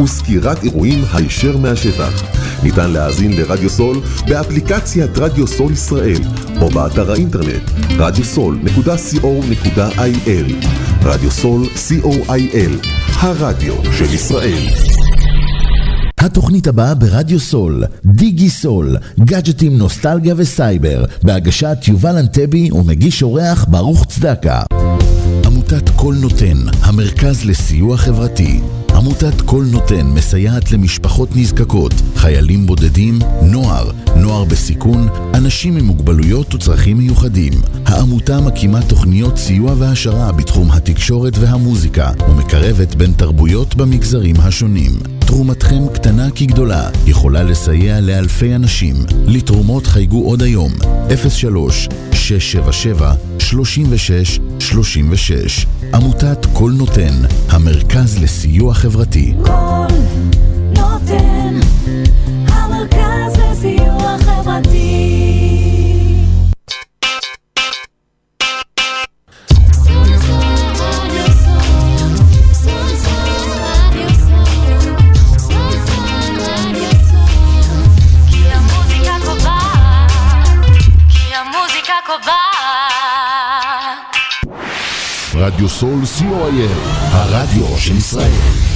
וסקירת אירועים הישר מהשטח. ניתן להאזין לרדיו סול באפליקציית רדיו סול ישראל או באתר האינטרנט radiosol.co.il רדיו סול co.il הרדיו של ישראל התוכנית הבאה ברדיו סול, דיגי סול, גאדג'טים, נוסטלגיה וסייבר, בהגשת יובל אנטבי ומגיש אורח ברוך צדקה. עמותת כל נותן, המרכז לסיוע חברתי. עמותת כל נותן מסייעת למשפחות נזקקות, חיילים בודדים, נוער, נוער בסיכון, אנשים עם מוגבלויות וצרכים מיוחדים. העמותה מקימה תוכניות סיוע והעשרה בתחום התקשורת והמוזיקה ומקרבת בין תרבויות במגזרים השונים. תרומתכם קטנה כגדולה, יכולה לסייע לאלפי אנשים. לתרומות חייגו עוד היום, 03 677 36 36 עמותת כל נותן, המרכז לסיוע חברתי. כל נותן, המרכז לסיוע חברתי. רדיו סול co.il, הרדיו של ישראל.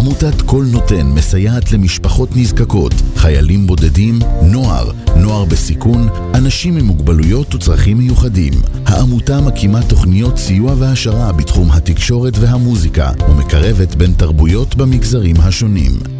עמותת כל נותן מסייעת למשפחות נזקקות, חיילים בודדים, נוער, נוער בסיכון, אנשים עם מוגבלויות וצרכים מיוחדים. העמותה מקימה תוכניות סיוע והעשרה בתחום התקשורת והמוזיקה ומקרבת בין תרבויות במגזרים השונים.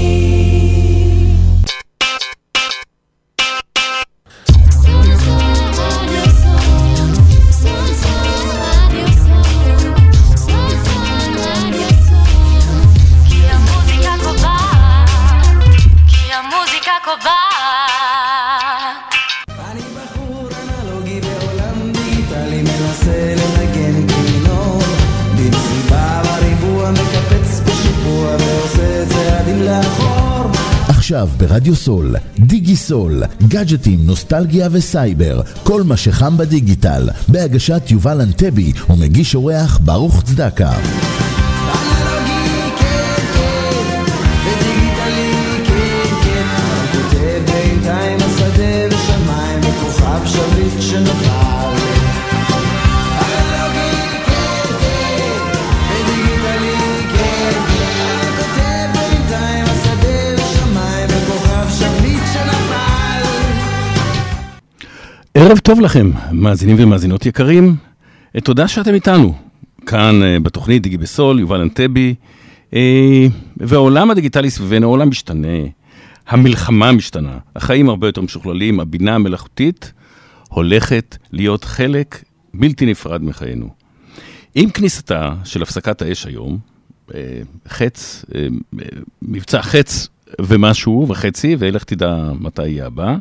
לאחור עכשיו ברדיו סול, דיגי סול, גאדג'טים, נוסטלגיה וסייבר, כל מה שחם בדיגיטל, בהגשת יובל אנטבי ומגיש אורח ברוך צדקה. ערב טוב לכם, מאזינים ומאזינות יקרים. אה, תודה שאתם איתנו. כאן אה, בתוכנית דיגי בסול, יובל אנטבי, אה, והעולם הדיגיטלי סביבנו, העולם משתנה, המלחמה משתנה, החיים הרבה יותר משוכללים, הבינה המלאכותית הולכת להיות חלק בלתי נפרד מחיינו. עם כניסתה של הפסקת האש היום, חץ, מבצע חץ ומשהו וחצי, ולך תדע מתי יהיה הבא.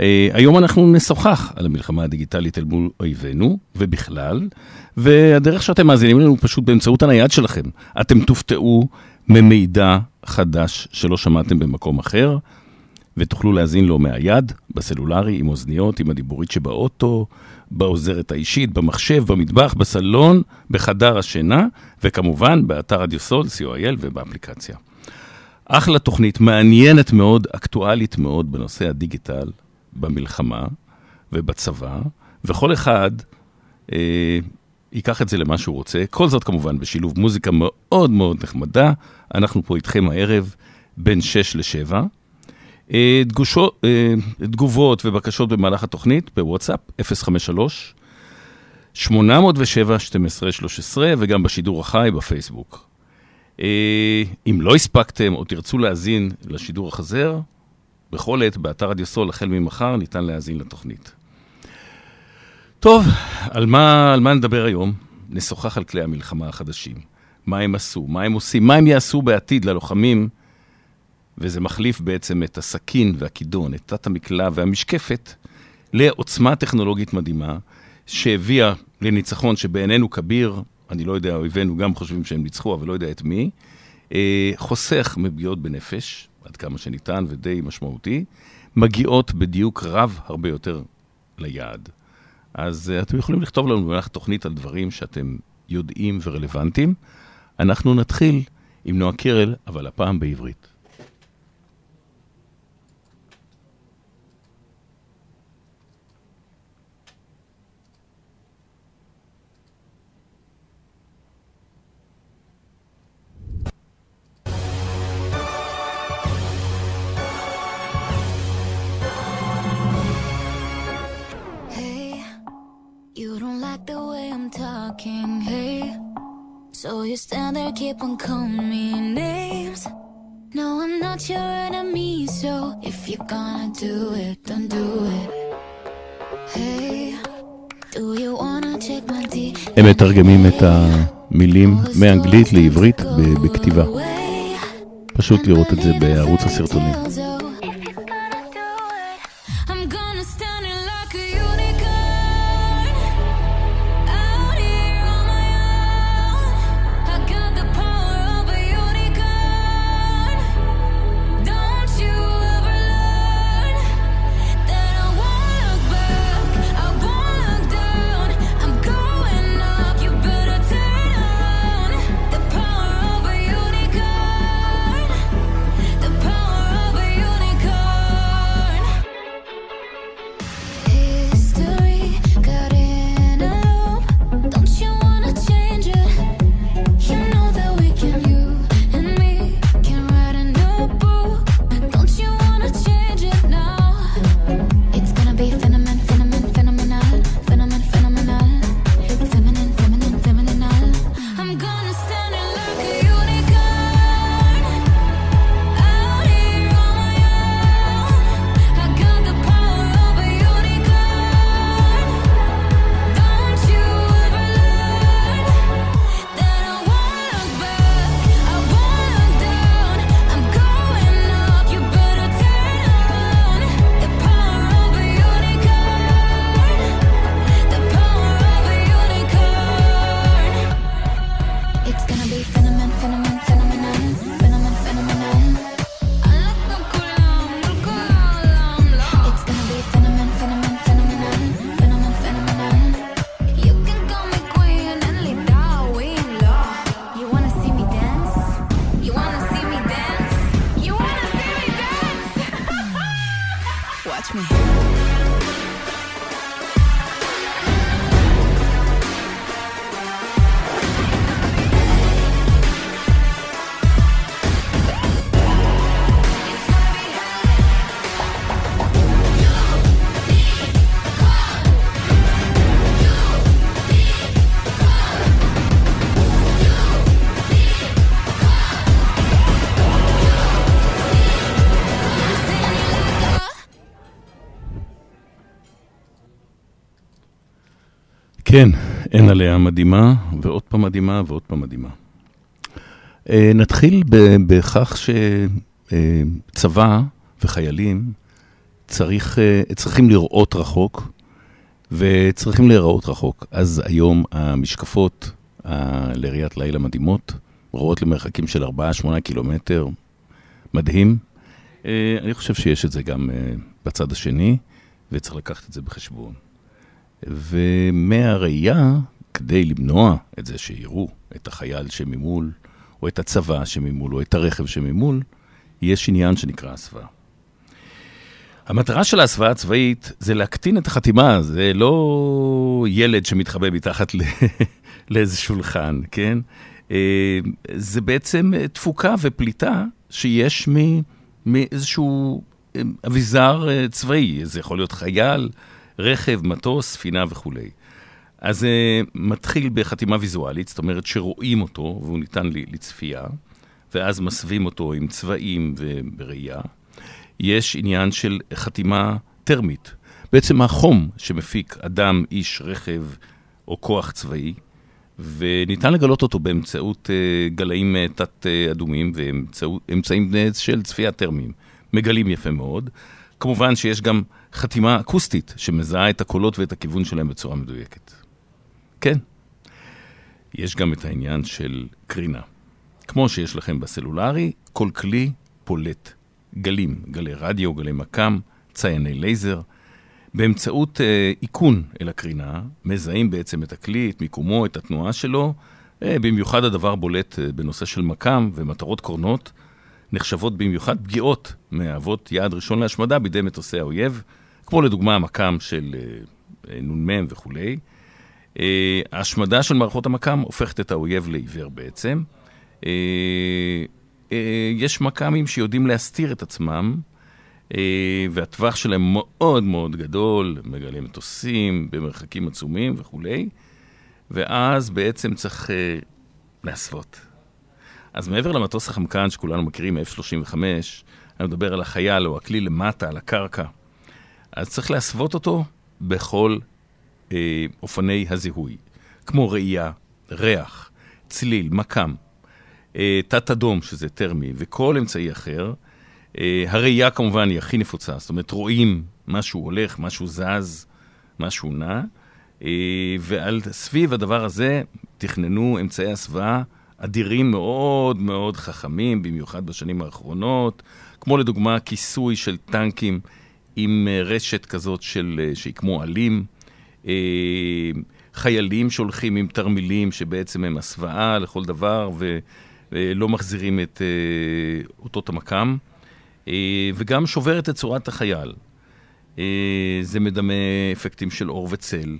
אה, היום אנחנו נשוחח על המלחמה הדיגיטלית אל מול אויבינו, ובכלל, והדרך שאתם מאזינים לנו פשוט באמצעות הנייד שלכם. אתם תופתעו ממידע חדש שלא שמעתם במקום אחר, ותוכלו להאזין לו מהיד, בסלולרי, עם אוזניות, עם הדיבורית שבאוטו, בעוזרת האישית, במחשב, במטבח, בסלון, בחדר השינה, וכמובן באתר רדיו סול, co.il ובאפליקציה. אחלה תוכנית, מעניינת מאוד, אקטואלית מאוד בנושא הדיגיטל, במלחמה ובצבא, וכל אחד אה, ייקח את זה למה שהוא רוצה. כל זאת כמובן בשילוב מוזיקה מאוד מאוד נחמדה. אנחנו פה איתכם הערב בין 6 ל-7. אה, אה, תגובות ובקשות במהלך התוכנית בוואטסאפ 053 807 1213 וגם בשידור החי בפייסבוק. אה, אם לא הספקתם או תרצו להאזין לשידור החזר, בכל עת באתר רדיו סול החל ממחר ניתן להאזין לתוכנית. טוב, על מה, על מה נדבר היום? נשוחח על כלי המלחמה החדשים. מה הם עשו, מה הם עושים, מה הם יעשו בעתיד ללוחמים, וזה מחליף בעצם את הסכין והכידון, את תת המקלע והמשקפת, לעוצמה טכנולוגית מדהימה, שהביאה לניצחון שבעינינו כביר, אני לא יודע, אויבינו גם חושבים שהם ניצחו, אבל לא יודע את מי, אה, חוסך מפגיעות בנפש, עד כמה שניתן ודי משמעותי, מגיעות בדיוק רב הרבה יותר ליעד. אז uh, אתם יכולים לכתוב לנו במהלך התוכנית על דברים שאתם יודעים ורלוונטיים. אנחנו נתחיל עם נועה קירל, אבל הפעם בעברית. Talking, hey. So you stand there, keep on calling me names. No, I'm not your enemy, so if you're gonna do it, don't do it. Hey, do you wanna check my D? הם מתרגמים את המילים מאנגלית לעברית בכתיבה. פשוט לראות את זה בערוץ הסרטונים. כן, אין עליה מדהימה, ועוד פעם מדהימה, ועוד פעם מדהימה. אה, נתחיל בכך שצבא וחיילים צריך, אה, צריכים לראות רחוק, וצריכים להיראות רחוק. אז היום המשקפות לראיית לילה מדהימות, רואות למרחקים של 4-8 קילומטר, מדהים. אה, אני חושב שיש את זה גם אה, בצד השני, וצריך לקחת את זה בחשבון. ומהראייה, כדי למנוע את זה שיראו את החייל שממול, או את הצבא שממול, או את הרכב שממול, יש עניין שנקרא הסוואה. המטרה של ההסוואה הצבאית זה להקטין את החתימה, זה לא ילד שמתחבא מתחת. לאיזה שולחן, כן? אה, זה בעצם תפוקה ופליטה שיש. מאיזשהו אה, אביזר אה, צבאי, זה יכול להיות חייל, רכב, מטוס, ספינה וכולי. אז זה מתחיל בחתימה ויזואלית, זאת אומרת שרואים אותו והוא ניתן לצפייה, ואז מסווים אותו עם צבעים ובראייה. יש עניין של חתימה טרמית. בעצם החום שמפיק אדם, איש, רכב או כוח צבאי, וניתן לגלות אותו באמצעות אה, גלאים אה, תת-אדומים ואמצעים אה, של צפייה טרמיים. מגלים יפה מאוד. כמובן שיש גם חתימה אקוסטית שמזהה את הקולות ואת הכיוון שלהם בצורה מדויקת. כן, יש גם את העניין של קרינה. כמו שיש לכם בסלולרי, כל כלי פולט גלים, גלי רדיו, גלי מקם, צייני לייזר. באמצעות אה, איכון אל הקרינה, מזהים בעצם את הכלי, את מיקומו, את התנועה שלו. אה, במיוחד הדבר בולט אה, בנושא של מקם ומטרות קורנות, נחשבות במיוחד פגיעות מהוות יעד ראשון להשמדה בידי מטוסי האויב, כמו לדוגמה המקם של אה, נ"מ וכולי. אה, ההשמדה של מערכות המקם הופכת את האויב לעיוור בעצם. אה, יש מק"מים שיודעים להסתיר את עצמם, והטווח שלהם מאוד מאוד גדול, מגלים מטוסים במרחקים עצומים וכולי, ואז בעצם צריך להסוות. אז מעבר למטוס החמקן שכולנו מכירים, F-35, אני מדבר על החייל או הכלי למטה, על הקרקע. אז צריך להסוות אותו בכל אה, אופני הזיהוי, כמו ראייה, ריח, צליל, מקם, אה, תת אדום, שזה טרמי, וכל אמצעי אחר. אה, הראייה כמובן היא הכי נפוצה, זאת אומרת, רואים משהו הולך, משהו זז, משהו נע, אה, ועל סביב הדבר הזה תכננו אמצעי הסוואה אדירים מאוד מאוד חכמים, במיוחד בשנים האחרונות, כמו לדוגמה כיסוי של טנקים עם אה, רשת כזאת של, אה, שהיא כמו עלים, אה, חיילים שהולכים עם תרמילים שבעצם הם הסוואה לכל דבר ולא מחזירים את אותות המקם, וגם שובר את צורת החייל. זה מדמה אפקטים של אור וצל,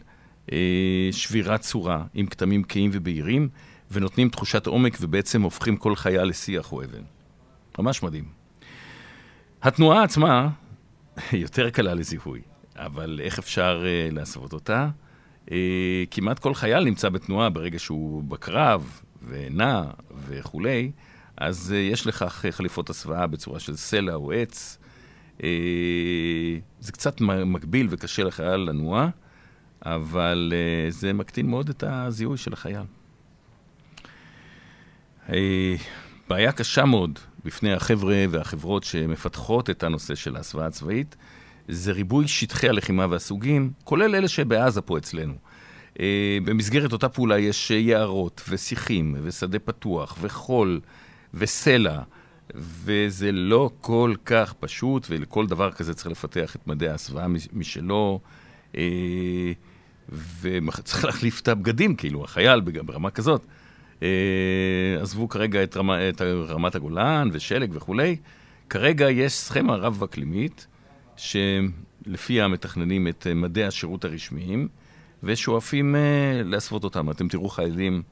שבירת צורה עם כתמים כהים ובהירים, ונותנים תחושת עומק ובעצם הופכים כל חייל לשיח או אבן. ממש מדהים. התנועה עצמה יותר קלה לזיהוי, אבל איך אפשר uh, לעשות אותה? Uh, כמעט כל חייל נמצא בתנועה ברגע שהוא בקרב ונע וכולי, אז uh, יש לכך uh, חליפות הסוואה בצורה של סלע או עץ. Uh, זה קצת מגביל וקשה לחייל לנוע, אבל uh, זה מקטין מאוד את הזיהוי של החייל. אה, בעיה קשה מאוד בפני החבר'ה והחברות שמפתחות את הנושא של ההסוואה הצבאית, זה ריבוי שטחי הלחימה והסוגים, כולל אלה שבעזה פה אצלנו. אה, במסגרת אותה פעולה יש יערות ושיחים ושדה פתוח וחול וסלע, וזה לא כל כך פשוט, ולכל דבר כזה צריך לפתח את מדעי ההסוואה משלו. אה, וצריך להחליף את הבגדים, כאילו, החייל ברמה כזאת. אה, עזבו כרגע את, רמה, את רמת הגולן ושלג וכולי. כרגע יש סכמה רב-אקלימית, שלפיה מתכננים את אה, מדעי השירות הרשמיים, ושואפים uh, להסוות אותם. אתם תראו חיילים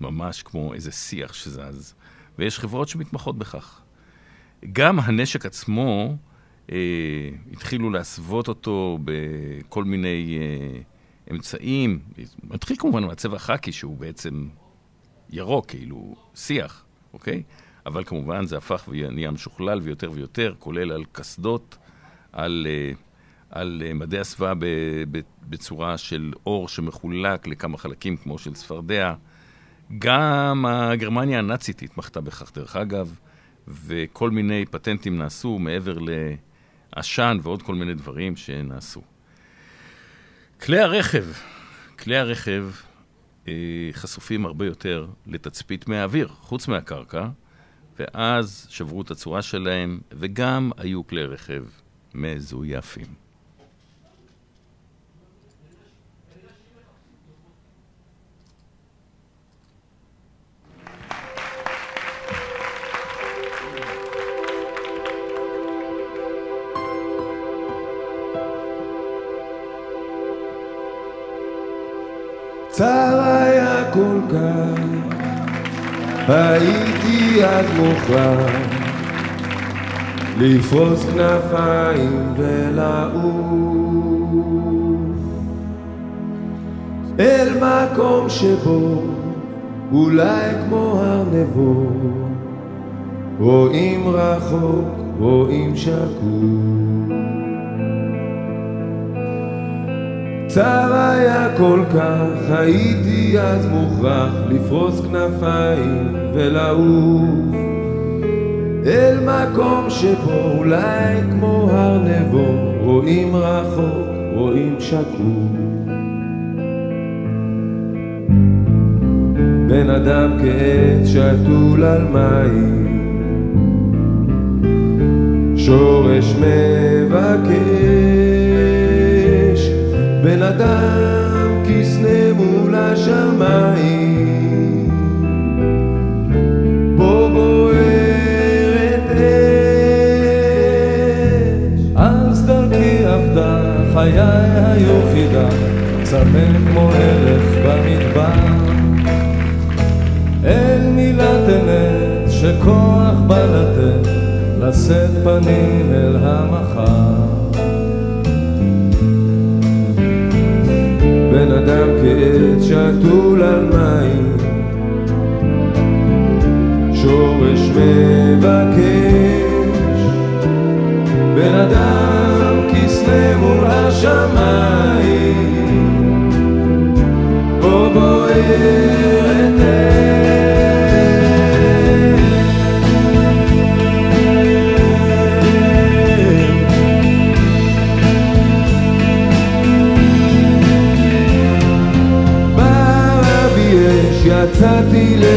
ממש כמו איזה שיח שזז, ויש חברות שמתמחות בכך. גם הנשק עצמו, uh, התחילו להסוות אותו בכל מיני uh, אמצעים. מתחיל כמובן מהצבע החאקי, שהוא בעצם ירוק, כאילו שיח, אוקיי? אבל כמובן זה הפך ונהיה משוכלל ויותר ויותר, כולל על קסדות, על, אה, על אה, מדי הסוואה בצורה של אור שמחולק לכמה חלקים, כמו של צפרדע. גם גרמניה הנאצית התמחתה בכך, דרך אגב, וכל מיני פטנטים נעשו מעבר לעשן ועוד כל מיני דברים שנעשו. כלי הרכב, כלי הרכב חשופים הרבה יותר לתצפית מהאוויר, חוץ מהקרקע, ואז שברו את הצורה שלהם, וגם היו כלי רכב מזויפים. הייתי אז מוכרח לפרוס כנפיים ולעוף. אל מקום שבו אולי כמו הר נבו רואים רחוק, רואים שקוף צר היה כל כך, הייתי אז מוכרח לפרוס כנפיים ולעוף. אל מקום שבו אולי כמו הר נבו רואים רחוק, רואים שקוף. בן אדם כעץ שתול על מים. שורש מבקש בן אדם כסנה מול השמיים. בו בוערת אש. אז דרכי עבדה חיי היו חידה. צמא כמו הלך במדבר. אין מילת אמת שכוח בא לתת. לשאת פנים אל המחר בן אדם כעץ שתול על מים. שורש מבקש בן אדם כסנה מול השמיים. בו בוערת אש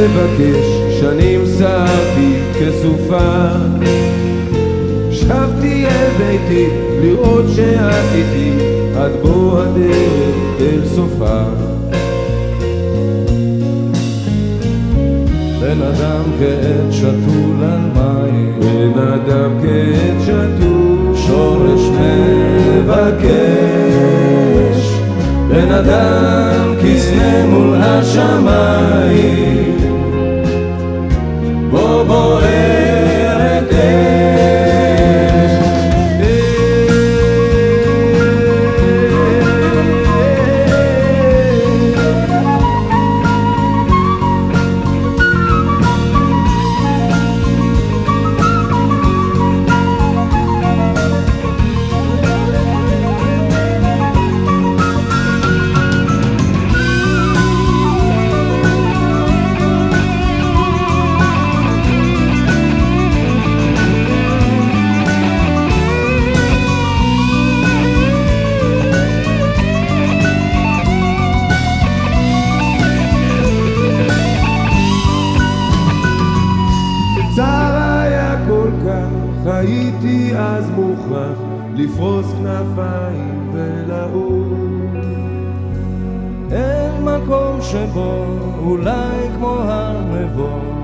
לבקש, שנים סערתי כסופה. שבתי אל ביתי לראות שאת איתי, עד בוא הדרך אל סופה. בן אדם כעץ שתול על מים, בן אדם כעץ שתול, שורש מבקש. בן אדם כסנה מול השמיים, הייתי אז מוכרח לפרוס כנפיים ולעוף. אין מקום שבו אולי כמו הר נבו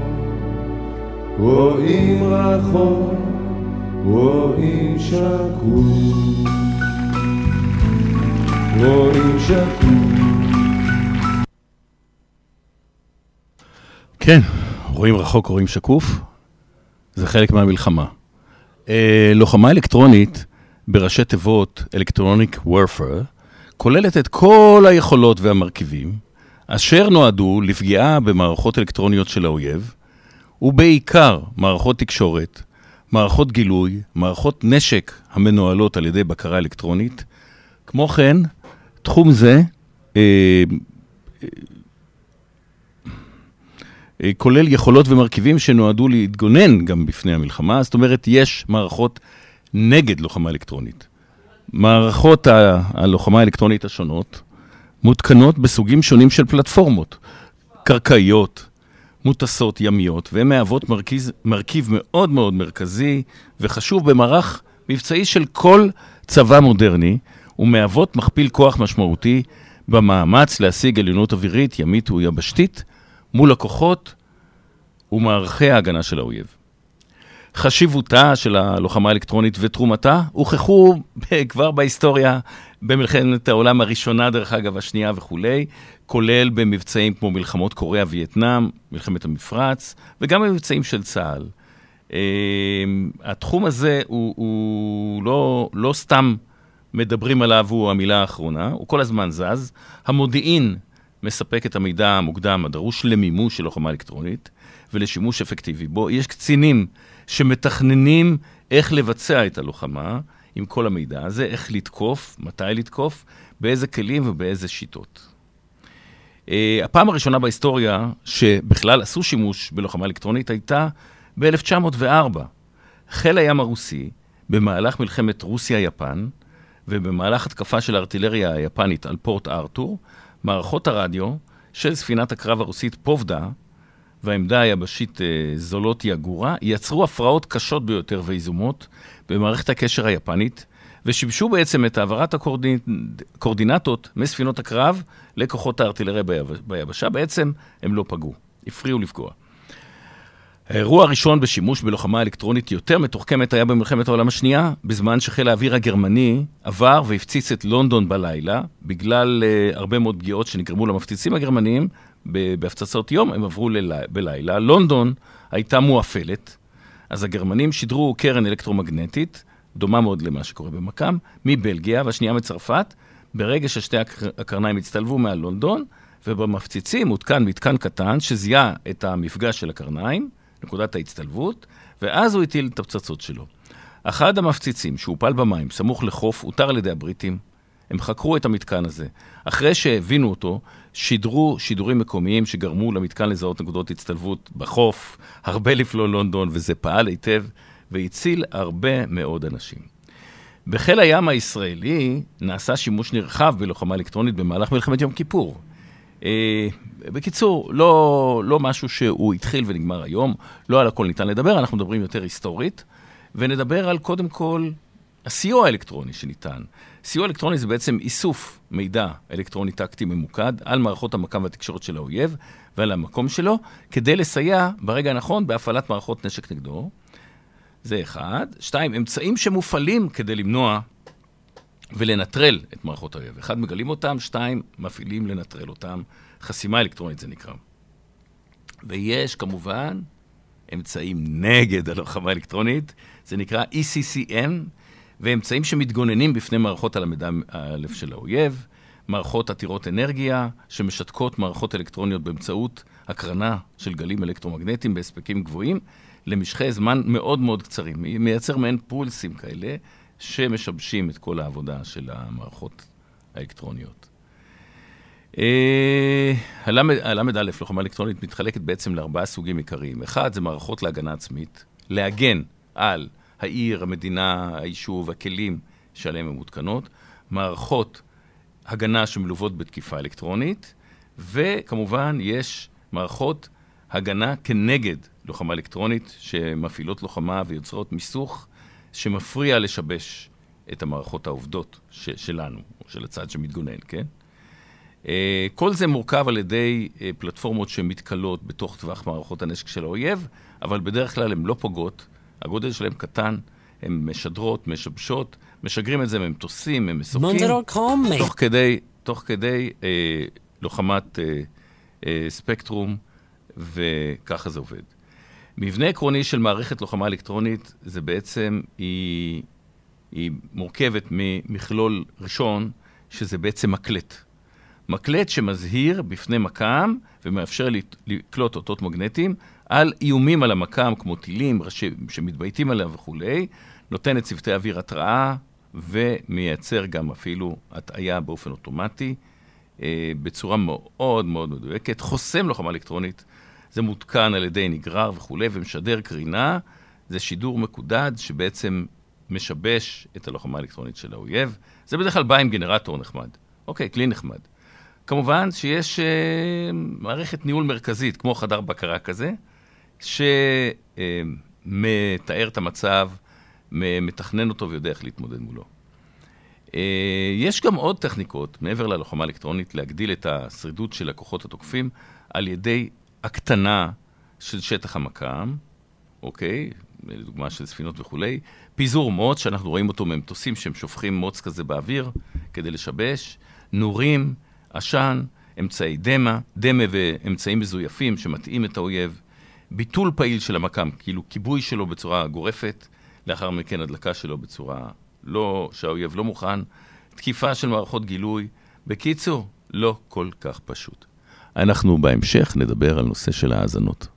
רואים רחוק, רואים שקוף. רואים שקוף. כן, רואים רחוק, רואים שקוף, זה חלק מהמלחמה. אה, לוחמה אלקטרונית בראשי תיבות Electronic Warfare כוללת את כל היכולות והמרכיבים אשר נועדו לפגיעה במערכות אלקטרוניות של האויב, ובעיקר מערכות תקשורת, מערכות גילוי, מערכות נשק המנוהלות על ידי בקרה אלקטרונית. כמו כן, תחום זה אה, כולל יכולות ומרכיבים שנועדו להתגונן גם בפני המלחמה, זאת אומרת, יש מערכות נגד לוחמה אלקטרונית. מערכות ה- הלוחמה האלקטרונית השונות מותקנות בסוגים שונים של פלטפורמות, קרקעיות, מוטסות ימיות, והן מהוות מרכיז, מרכיב מאוד מאוד מרכזי וחשוב במערך מבצעי של כל צבא מודרני, ומהוות מכפיל כוח משמעותי במאמץ להשיג עליונות אווירית, ימית ויבשתית מול הכוחות ומערכי ההגנה של האויב. חשיבותה של הלוחמה האלקטרונית ותרומתה הוכחו כבר בהיסטוריה, במלחמת העולם הראשונה, דרך אגב, השנייה וכולי, כולל במבצעים כמו מלחמות קוריאה, וייטנאם, מלחמת המפרץ, וגם במבצעים של צה"ל. אה, התחום הזה הוא, הוא לא, לא סתם מדברים עליו, הוא המילה האחרונה, הוא כל הזמן זז. המודיעין מספק את המידע המוקדם הדרוש למימוש של לוחמה אלקטרונית ולשימוש אפקטיבי בו. יש קצינים שמתכננים איך לבצע את הלוחמה עם כל המידע הזה, איך לתקוף, מתי לתקוף, באיזה כלים ובאיזה שיטות. Uh, הפעם הראשונה בהיסטוריה שבכלל עשו שימוש בלוחמה אלקטרונית הייתה ב-1904. חיל הים הרוסי, במהלך מלחמת רוסיה-יפן, ובמהלך התקפה של הארטילריה היפנית על פורט ארתור, מערכות הרדיו של ספינת הקרב הרוסית פובדה והעמדה היבשית אה, זולוטיה גורה, יצרו הפרעות קשות ביותר ויזומות במערכת הקשר היפנית, ושימשו בעצם את העברת הקורדינטות מספינות הקרב לכוחות הארטילריה ביבש, ביבשה. בעצם הם לא פגעו, הפריעו לפגוע. האירוע הראשון בשימוש בלוחמה אלקטרונית יותר מתוחכמת היה במלחמת העולם השנייה, בזמן שחיל האוויר הגרמני עבר והפציץ את לונדון בלילה, בגלל uh, הרבה מאוד פגיעות שנגרמו למפציצים הגרמניים בהפצצות יום, הם עברו ללי, בלילה. לונדון הייתה מואפלת, אז הגרמנים שידרו קרן אלקטרומגנטית, דומה מאוד למה שקורה במכ"ם, מבלגיה והשנייה מצרפת, ברגע ששתי הקרניים הצטלבו מעל לונדון, ובמפציצים הותקן מתקן קטן שזיהה את המפגש של הקרניים, נקודת ההצטלבות, ואז הוא הטיל את הפצצות שלו. אחד המפציצים שהופל במים, סמוך לחוף, אותר על ידי הבריטים. הם חקרו את המתקן הזה. אחרי שהבינו אותו, שידרו שידורים מקומיים שגרמו למתקן לזהות נקודות הצטלבות בחוף, הרבה לפלוא לונדון, וזה פעל היטב והציל הרבה מאוד אנשים. בחיל הים הישראלי נעשה שימוש נרחב בלוחמה אלקטרונית במהלך מלחמת יום כיפור. בקיצור, לא, לא משהו שהוא התחיל ונגמר היום, לא על הכל ניתן לדבר, אנחנו מדברים יותר היסטורית, ונדבר על קודם כל הסיוע האלקטרוני שניתן. סיוע אלקטרוני זה בעצם איסוף מידע אלקטרוני טקטי ממוקד על מערכות המקם והתקשורת של האויב ועל המקום שלו, כדי לסייע ברגע הנכון בהפעלת מערכות נשק נגדו. זה אחד. שתיים, אמצעים שמופעלים כדי למנוע ולנטרל את מערכות האויב. אחד, מגלים אותם, שתיים, מפעילים לנטרל אותם. חסימה אלקטרונית זה נקרא. ויש כמובן אמצעים נגד הלוחמה האלקטרונית, זה נקרא ECCM, ואמצעים שמתגוננים בפני מערכות הל"א של האויב, מערכות עתירות אנרגיה, שמשתקות מערכות אלקטרוניות באמצעות הקרנה של גלים אלקטרומגנטיים בהספקים גבוהים, למשכי זמן מאוד מאוד קצרים. מייצר מעין פולסים כאלה, שמשבשים את כל העבודה של המערכות האלקטרוניות. אה, הל"א, לוחמה אלקטרונית, מתחלקת בעצם לארבעה סוגים עיקריים. אחד, זה מערכות להגנה עצמית, להגן על העיר, המדינה, היישוב, הכלים שעליהם הן מותקנות, מערכות הגנה שמלוות בתקיפה אלקטרונית, וכמובן יש מערכות הגנה כנגד לוחמה אלקטרונית, שמפעילות לוחמה ויוצרות מיסוך שמפריע לשבש את המערכות העובדות ש- שלנו, או של הצד שמתגונן, כן? Uh, כל זה מורכב על ידי uh, פלטפורמות שמתכלות בתוך טווח מערכות הנשק של האויב, אבל בדרך כלל הן לא פוגעות, הגודל שלהן קטן, הן משדרות, משבשות, משגרים את זה ממטוסים, ממסוקים, תוך כדי, תוך כדי uh, לוחמת uh, uh, ספקטרום, וככה זה עובד. מבנה עקרוני של מערכת לוחמה אלקטרונית זה בעצם, היא, היא מורכבת ממכלול ראשון, שזה בעצם מקלט. מקלט שמזהיר בפני מכ"ם ומאפשר לקלוט אותות מגנטיים על איומים על המכ"ם, כמו טילים שמתבייתים עליו וכולי, נותן לצוותי אוויר התראה ומייצר גם אפילו הטעיה באופן אוטומטי, אה, בצורה מאוד מאוד מדויקת. חוסם לוחמה אלקטרונית זה מותקן על ידי נגרר וכולי, ומשדר קרינה. זה שידור מקודד שבעצם משבש את הלוחמה האלקטרונית של האויב. זה בדרך כלל בא עם גנרטור נחמד. אוקיי, כלי נחמד. כמובן שיש אה, מערכת ניהול מרכזית, כמו חדר בקרה כזה, שמתאר את המצב, מתכנן אותו ויודע איך להתמודד מולו. אה, יש גם עוד טכניקות, מעבר ללוחמה אלקטרונית, להגדיל את השרידות של הכוחות התוקפים על ידי הקטנה של שטח המקם, אוקיי? לדוגמה של ספינות וכולי. פיזור מוץ, שאנחנו רואים אותו ממטוסים שהם שופכים מוץ כזה באוויר כדי לשבש. נורים, עשן, אמצעי דמה, דמה ואמצעים מזויפים שמטעים את האויב. ביטול פעיל של המקם, כאילו כיבוי שלו בצורה גורפת, לאחר מכן הדלקה שלו בצורה לא, שהאויב לא מוכן, תקיפה של מערכות גילוי. בקיצור, לא כל כך פשוט. אנחנו בהמשך נדבר על נושא של האזנות.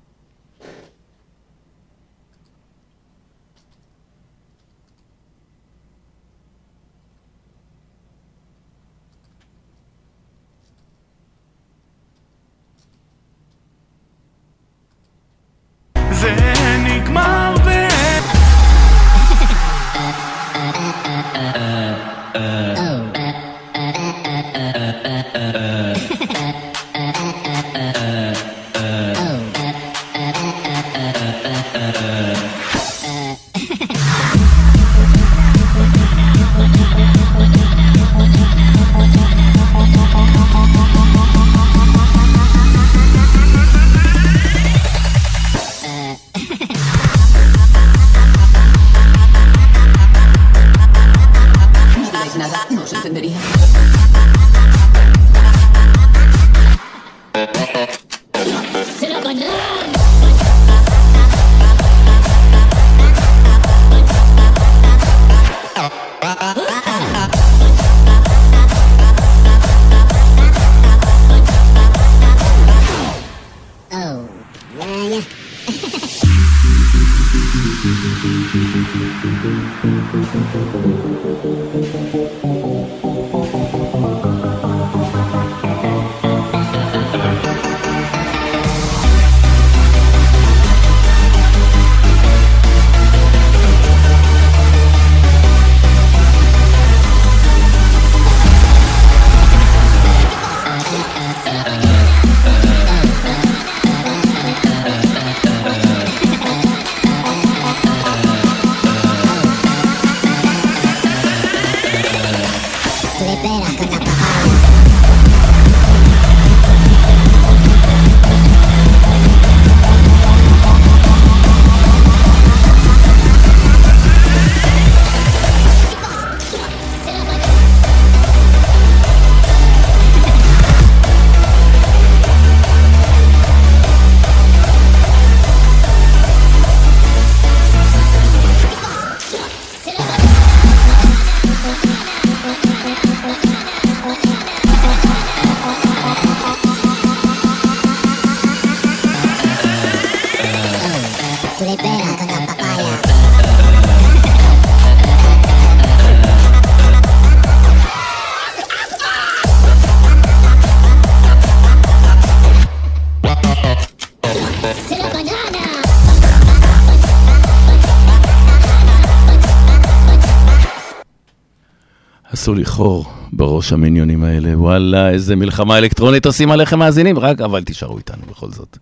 לי חור בראש המיניונים האלה, וואלה, איזה מלחמה אלקטרונית עושים עליכם מאזינים, רק אבל תישארו איתנו בכל זאת.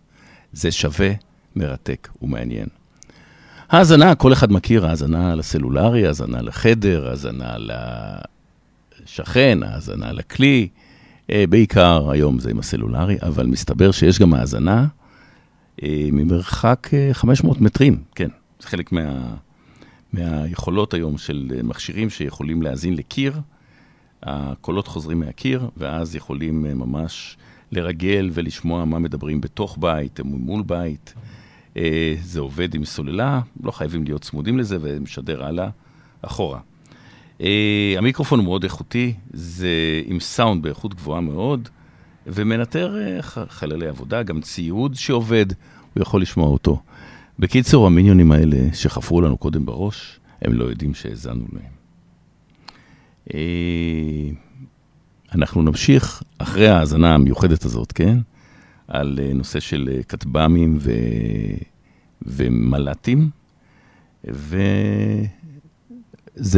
זה שווה, מרתק ומעניין. האזנה, כל אחד מכיר, האזנה לסלולרי, האזנה לחדר, האזנה לשכן, האזנה לכלי. אה, בעיקר היום זה עם הסלולרי, אבל מסתבר שיש גם האזנה אה, ממרחק אה, 500 מטרים, כן, זה חלק מה, מהיכולות היום של אה, מכשירים שיכולים להאזין לקיר. הקולות חוזרים מהקיר, ואז יכולים אה, ממש לרגל ולשמוע מה מדברים בתוך בית, מול בית. אה, זה עובד עם סוללה, לא חייבים להיות צמודים לזה, ומשדר הלאה, אחורה. אה, המיקרופון הוא מאוד איכותי, זה עם סאונד באיכות גבוהה מאוד, ומנטר חללי עבודה, גם ציוד שעובד, הוא יכול לשמוע אותו. בקיצור, המיניונים האלה שחפרו לנו קודם בראש, הם לא יודעים שהאזנו להם. אה, אנחנו נמשיך אחרי ההאזנה המיוחדת הזאת, כן? על אה, נושא של אה, כטב"מים ו... ומל"טים, וזה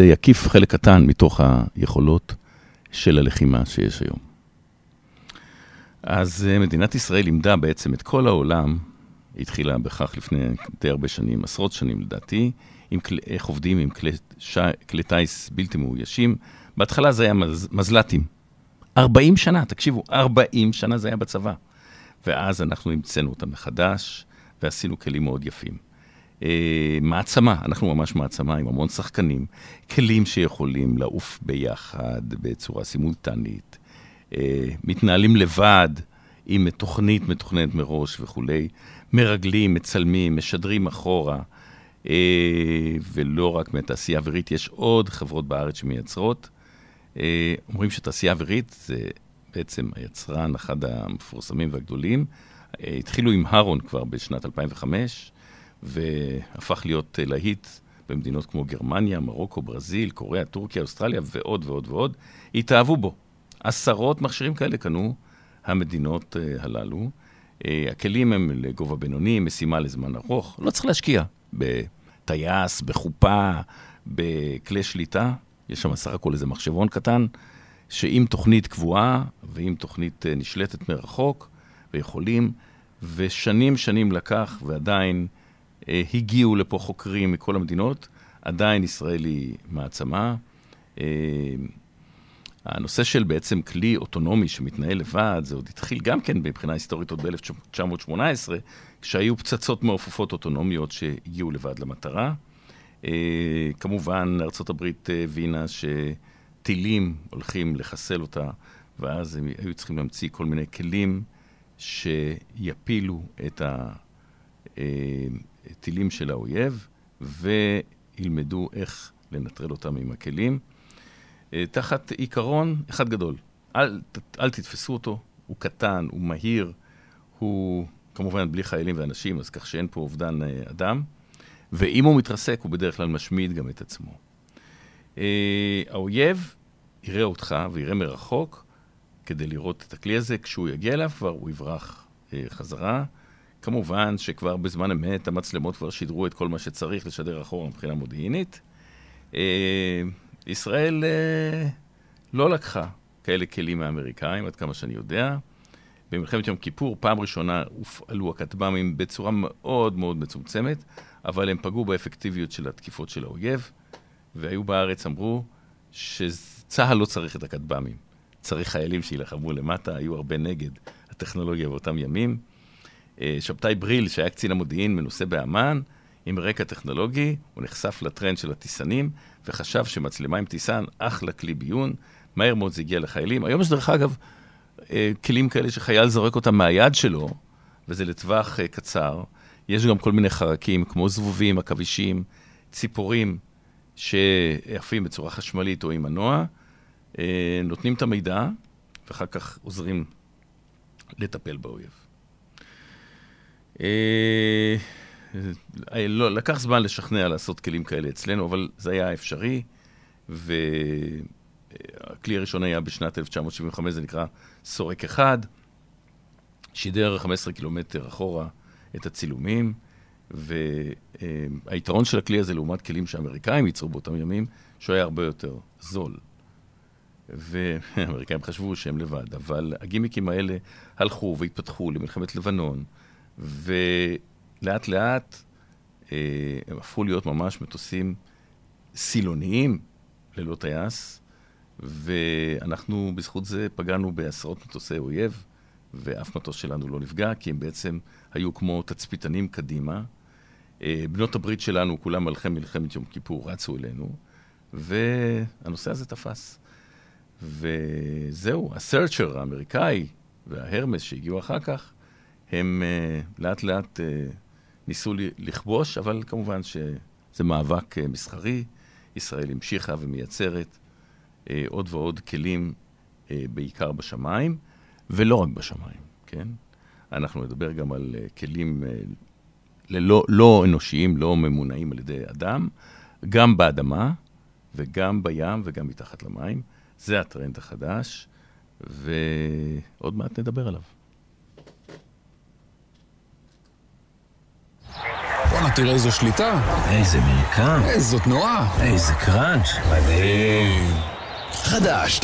יקיף חלק קטן מתוך היכולות של הלחימה שיש היום. אז מדינת ישראל לימדה בעצם את כל העולם, התחילה בכך לפני די הרבה שנים, עשרות שנים לדעתי, עם כל, איך עובדים עם כלי, ש, כלי טיס בלתי מאוישים. בהתחלה זה היה מז, מזל"טים. 40 שנה, תקשיבו, 40 שנה זה היה בצבא. ואז אנחנו המצאנו אותם מחדש, ועשינו כלים מאוד יפים. אה, מעצמה, אנחנו ממש מעצמה עם המון שחקנים, כלים שיכולים לעוף ביחד בצורה סימולטנית, אה, מתנהלים לבד עם תוכנית מתוכננת מראש וכולי, מרגלים, מצלמים, משדרים אחורה, ולא רק מהתעשייה האווירית, יש עוד חברות בארץ שמייצרות. אה, אומרים שתעשייה אווירית זה בעצם היצרן, אחד המפורסמים והגדולים. אה, התחילו עם הרון כבר בשנת 2005, והפך להיות אה, להיט במדינות כמו גרמניה, מרוקו, ברזיל, קוריאה, טורקיה, אוסטרליה ועוד ועוד ועוד. התאהבו בו. עשרות מכשירים כאלה קנו המדינות אה, הללו. אה, הכלים הם לגובה בינוני, משימה לזמן ארוך. לא צריך להשקיע בטייס, בחופה, בכלי שליטה. יש שם סך הכל איזה מחשבון קטן, שעם תוכנית קבועה ועם תוכנית אה, נשלטת מרחוק, ויכולים, ושנים שנים לקח, ועדיין אה, הגיעו לפה חוקרים מכל המדינות. עדיין ישראל היא מעצמה. אה, הנושא של בעצם כלי אוטונומי שמתנהל לבד, זה עוד התחיל גם כן מבחינה היסטורית עוד ב-1918, כשהיו פצצות מעופפות אוטונומיות שהגיעו לבד למטרה. אה, כמובן, ארה"ב הבינה שטילים הולכים לחסל אותה, ואז הם היו צריכים להמציא כל מיני כלים שיפילו את הטילים של האויב, וילמדו איך לנטרל אותם עם הכלים. אה, תחת עיקרון אחד גדול, אל, אל תתפסו אותו, הוא קטן, הוא מהיר, הוא כמובן בלי חיילים ואנשים, אז כך שאין פה אובדן אה, אדם, ואם הוא מתרסק, הוא בדרך כלל משמיד גם את עצמו. אה, האויב יראה אותך ויראה מרחוק כדי לראות את הכלי הזה, כשהוא יגיע אליו כבר הוא יברח אה, חזרה. כמובן שכבר בזמן אמת המצלמות כבר שידרו את כל מה שצריך לשדר אחורה מבחינה מודיעינית. אה, ישראל אה, לא לקחה כאלה כלים מהאמריקאים, עד כמה שאני יודע. במלחמת יום כיפור, פעם ראשונה הופעלו הכטב"מים בצורה מאוד מאוד מצומצמת, אבל הם פגעו באפקטיביות של התקיפות של האויב, והיו בארץ, אמרו שצה"ל לא צריך את הכטב"מים, צריך חיילים שיילחמו למטה, היו הרבה נגד הטכנולוגיה באותם ימים. אה, שבתאי בריל, שהיה קצין המודיעין מנוסה באמ"ן, עם רקע טכנולוגי, הוא נחשף לטרנד של הטיסנים, וחשב שמצלמה עם טיסן, אחלה כלי ביון, מהר מאוד זה הגיע לחיילים. היום יש דרך אגב כלים כאלה שחייל זורק אותם מהיד שלו, וזה לטווח אה, קצר. יש גם כל מיני חרקים, כמו זבובים, עכבישים, ציפורים, שעפים בצורה חשמלית או עם מנוע, אה, נותנים את המידע, ואחר כך עוזרים לטפל באויב. אה, אה, לא, לקח זמן לשכנע לעשות כלים כאלה אצלנו, אבל זה היה אפשרי, והכלי הראשון היה בשנת 1975, זה נקרא סורק אחד, שידר 15 קילומטר אחורה את הצילומים, והיתרון של הכלי הזה לעומת כלים שהאמריקאים ייצרו באותם ימים, שהוא היה הרבה יותר זול. והאמריקאים חשבו שהם לבד, אבל הגימיקים האלה הלכו והתפתחו למלחמת לבנון, ולאט לאט אה, הם הפכו להיות ממש מטוסים סילוניים ללא טייס, ואנחנו בזכות זה פגענו בעשרות מטוסי אויב, ואף מטוס שלנו לא נפגע, כי הם בעצם היו כמו תצפיתנים קדימה. אה, בנות הברית שלנו, כולם מלכי מלחמת יום כיפור, רצו אלינו, והנושא הזה תפס. וזהו, הסרצ'ר האמריקאי וההרמס שהגיעו אחר כך, הם uh, לאט לאט uh, ניסו לכבוש, אבל כמובן שזה מאבק מסחרי. ישראל המשיכה ומייצרת uh, עוד ועוד כלים, uh, בעיקר בשמיים, ולא רק בשמיים, כן? אנחנו נדבר גם על uh, כלים uh, ללא, לא אנושיים, לא ממונעים על ידי אדם, גם באדמה וגם בים וגם מתחת למים. זה הטרנד החדש, ועוד מעט נדבר עליו. בואנה, תראה איזו שליטה, איזה מרקם, איזו תנועה. איזה קראנץ'. מדהים. חדש,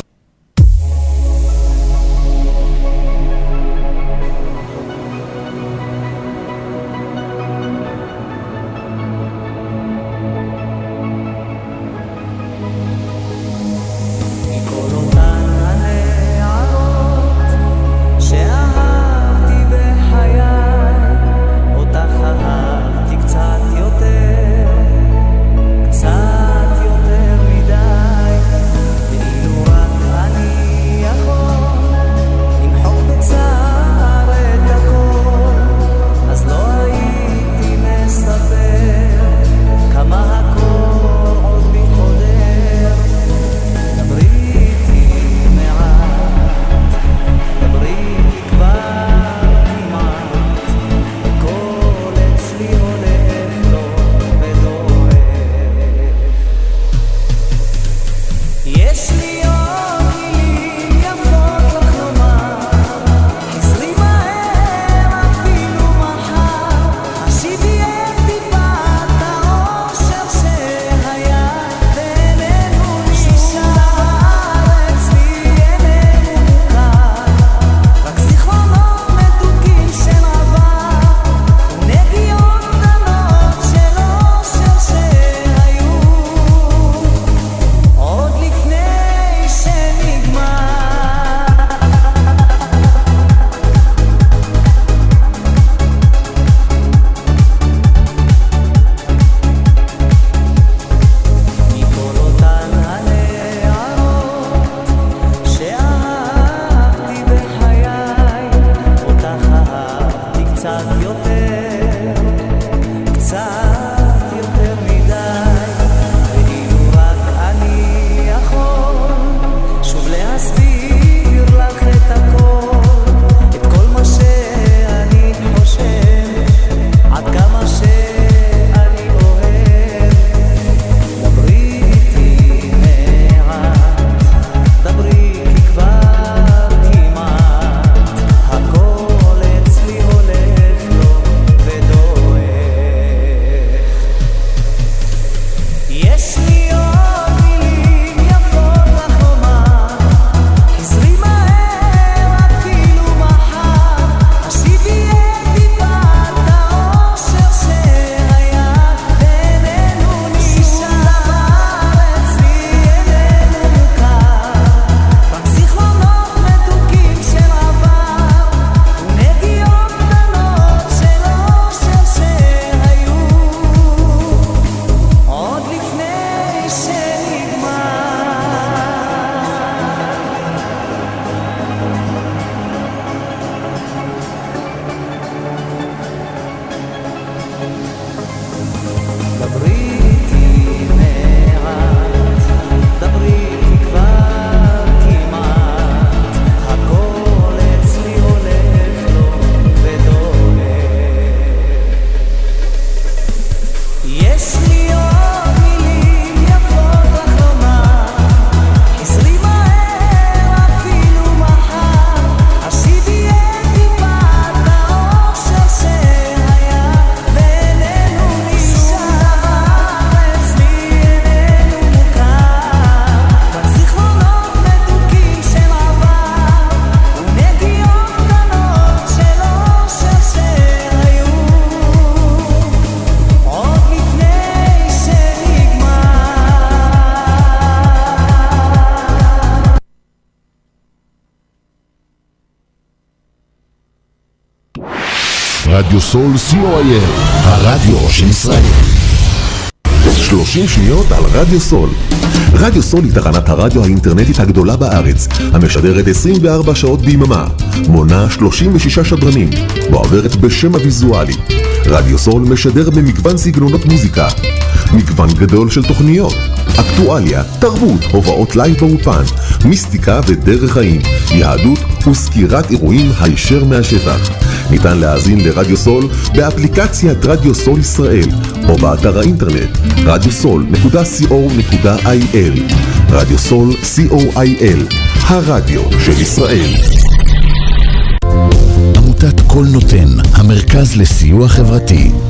סול co.il, הרדיו של ישראל. 30 שניות על רדיו סול. רדיו סול היא תחנת הרדיו האינטרנטית הגדולה בארץ, המשדרת 24 שעות ביממה, מונה 36 שדרנים, מועברת בשם הוויזואלי. רדיו סול משדר במגוון סגנונות מוזיקה, מגוון גדול של תוכניות, אקטואליה, תרבות, הופעות לייב באולפן, מיסטיקה ודרך חיים, יהדות וסקירת אירועים הישר מהשטח. ניתן להאזין לרדיו סול באפליקציית רדיו סול ישראל או באתר האינטרנט radiosol.co.il רדיו סול co.il הרדיו של ישראל עמותת כל נותן, המרכז לסיוע חברתי.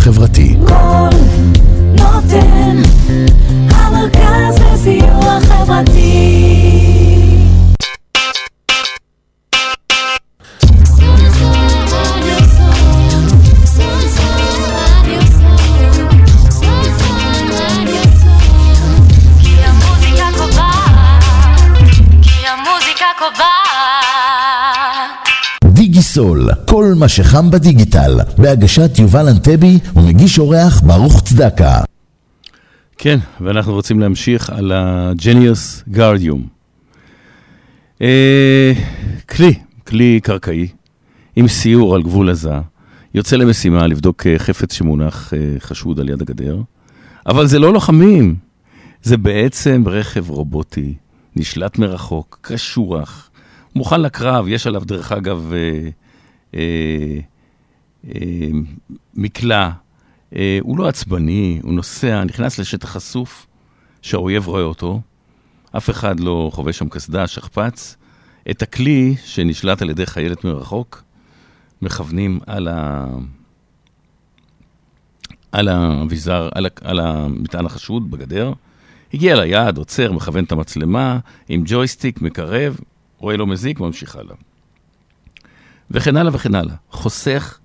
חברתי. כל נותן, המרכז לסיוע חברתי. דיגיסול, כל מה שחם בדיגיטל, בהגשת יובל אנטבי ומגיש אורח ברוך צדקה. כן, ואנחנו רוצים להמשיך על ה G-NIUS Guardium. אה, כלי, כלי קרקעי, עם סיור על גבול עזה, יוצא למשימה לבדוק אה, חפץ שמונח אה, חשוד על יד הגדר, אבל זה לא לוחמים, זה בעצם רכב רובוטי, נשלט מרחוק, קשוח, מוכן לקרב, יש עליו דרך אגב אה, מקלע, אה, הוא לא עצבני, הוא נוסע, נכנס לשטח חשוף, שהאויב רואה אותו, אף אחד לא חובש שם קסדה, שכפ"ץ. את הכלי שנשלט על ידי חיילת מרחוק, מכוונים על, ה... על האביזר, על, ה... על המטען החשוד בגדר. הגיע ליעד, עוצר, מכוון את המצלמה, עם ג'ויסטיק, מקרב, רואה לא מזיק, ממשיך הלאה. וכן הלאה וכן הלאה. חוסך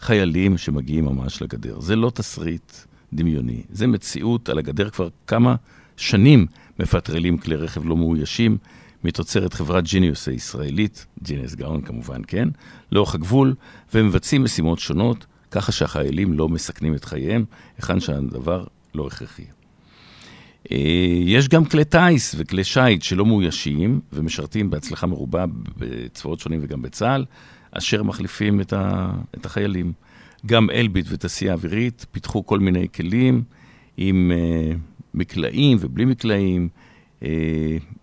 חיילים שמגיעים ממש לגדר. זה לא תסריט דמיוני, זה מציאות על הגדר כבר כמה שנים מפטרלים כלי רכב לא מאוישים מתוצרת חברת ג'יניוס הישראלית, ג'יניוס גאון כמובן, כן, לאורך הגבול, ומבצעים משימות שונות, ככה שהחיילים לא מסכנים את חייהם, היכן שהדבר לא הכרחי. אה, יש גם כלי טיס וכלי שיט שלא מאוישים ומשרתים בהצלחה מרובה בצבאות שונים וגם בצה"ל, אשר מחליפים את, ה, את החיילים. גם אלביט ותעשייה אווירית פיתחו כל מיני כלים עם uh, מקלעים ובלי מקלעים, uh,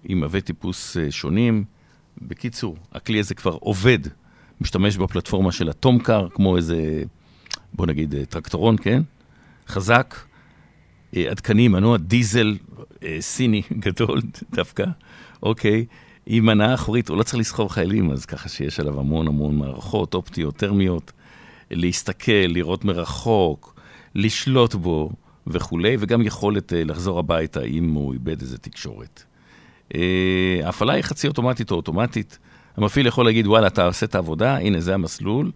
עם עבי טיפוס uh, שונים. בקיצור, הכלי הזה כבר עובד, משתמש בפלטפורמה של הטומקר, כמו איזה, בוא נגיד, uh, טרקטורון, כן? חזק, uh, עדכני, מנוע דיזל uh, סיני גדול דווקא, אוקיי. עם הנאה אחורית, הוא לא צריך לסחוב חיילים, אז ככה שיש עליו המון המון מערכות אופטיות, טרמיות, להסתכל, לראות מרחוק, לשלוט בו וכולי, וגם יכולת אה, לחזור הביתה אם הוא איבד איזה תקשורת. אה, ההפעלה היא חצי אוטומטית או אוטומטית. המפעיל יכול להגיד, וואלה, אתה עושה את העבודה, הנה זה המסלול,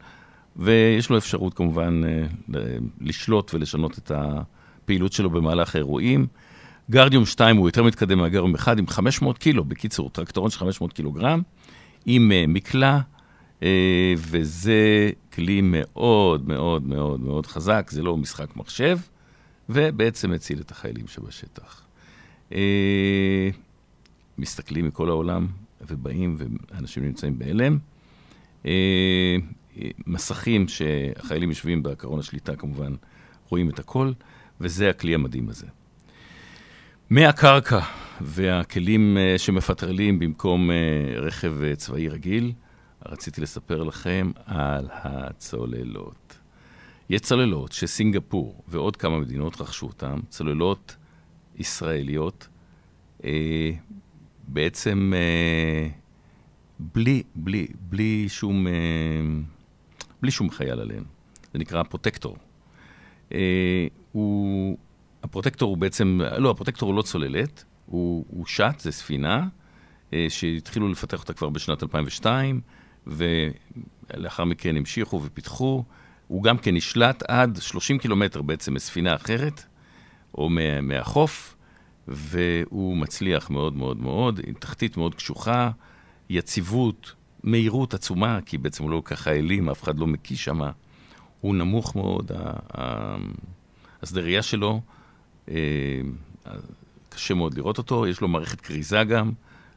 ויש לו אפשרות כמובן אה, לשלוט ולשנות את הפעילות שלו במהלך האירועים. גרדיום 2 הוא יותר מתקדם מהגרדיום 1 עם 500 קילו, בקיצור, טרקטורון של 500 קילוגרם, עם uh, מקלע, uh, וזה כלי מאוד מאוד מאוד מאוד חזק, זה לא משחק מחשב, ובעצם מציל את החיילים שבשטח. Uh, מסתכלים מכל העולם, ובאים, ואנשים נמצאים בהלם. Uh, מסכים שהחיילים יושבים בקרון השליטה, כמובן, רואים את הכל, וזה הכלי המדהים הזה. מהקרקע והכלים אה, שמפטרלים במקום אה, רכב אה, צבאי רגיל, רציתי לספר לכם על הצוללות. יש צוללות שסינגפור ועוד כמה מדינות רכשו אותן, צוללות ישראליות, בעצם בלי, בלי, בלי שום, בלי שום חייל עליהן. זה נקרא פרוטקטור. הוא, הפרוטקטור הוא בעצם, לא, הפרוטקטור הוא לא צוללת, הוא, הוא שט, זה ספינה, אה, שהתחילו לפתח אותה כבר בשנת 2002, ולאחר מכן המשיכו ופיתחו. הוא גם כן נשלט עד 30 קילומטר בעצם מספינה אחרת, או מה, מהחוף, והוא מצליח מאוד מאוד מאוד, עם תחתית מאוד קשוחה, יציבות, מהירות עצומה, כי בעצם הוא לא כל כך חיילים, אף אחד לא מקיא שם. הוא נמוך מאוד, השדה ראייה שלו, קשה מאוד לראות אותו, יש לו מערכת כריזה גם,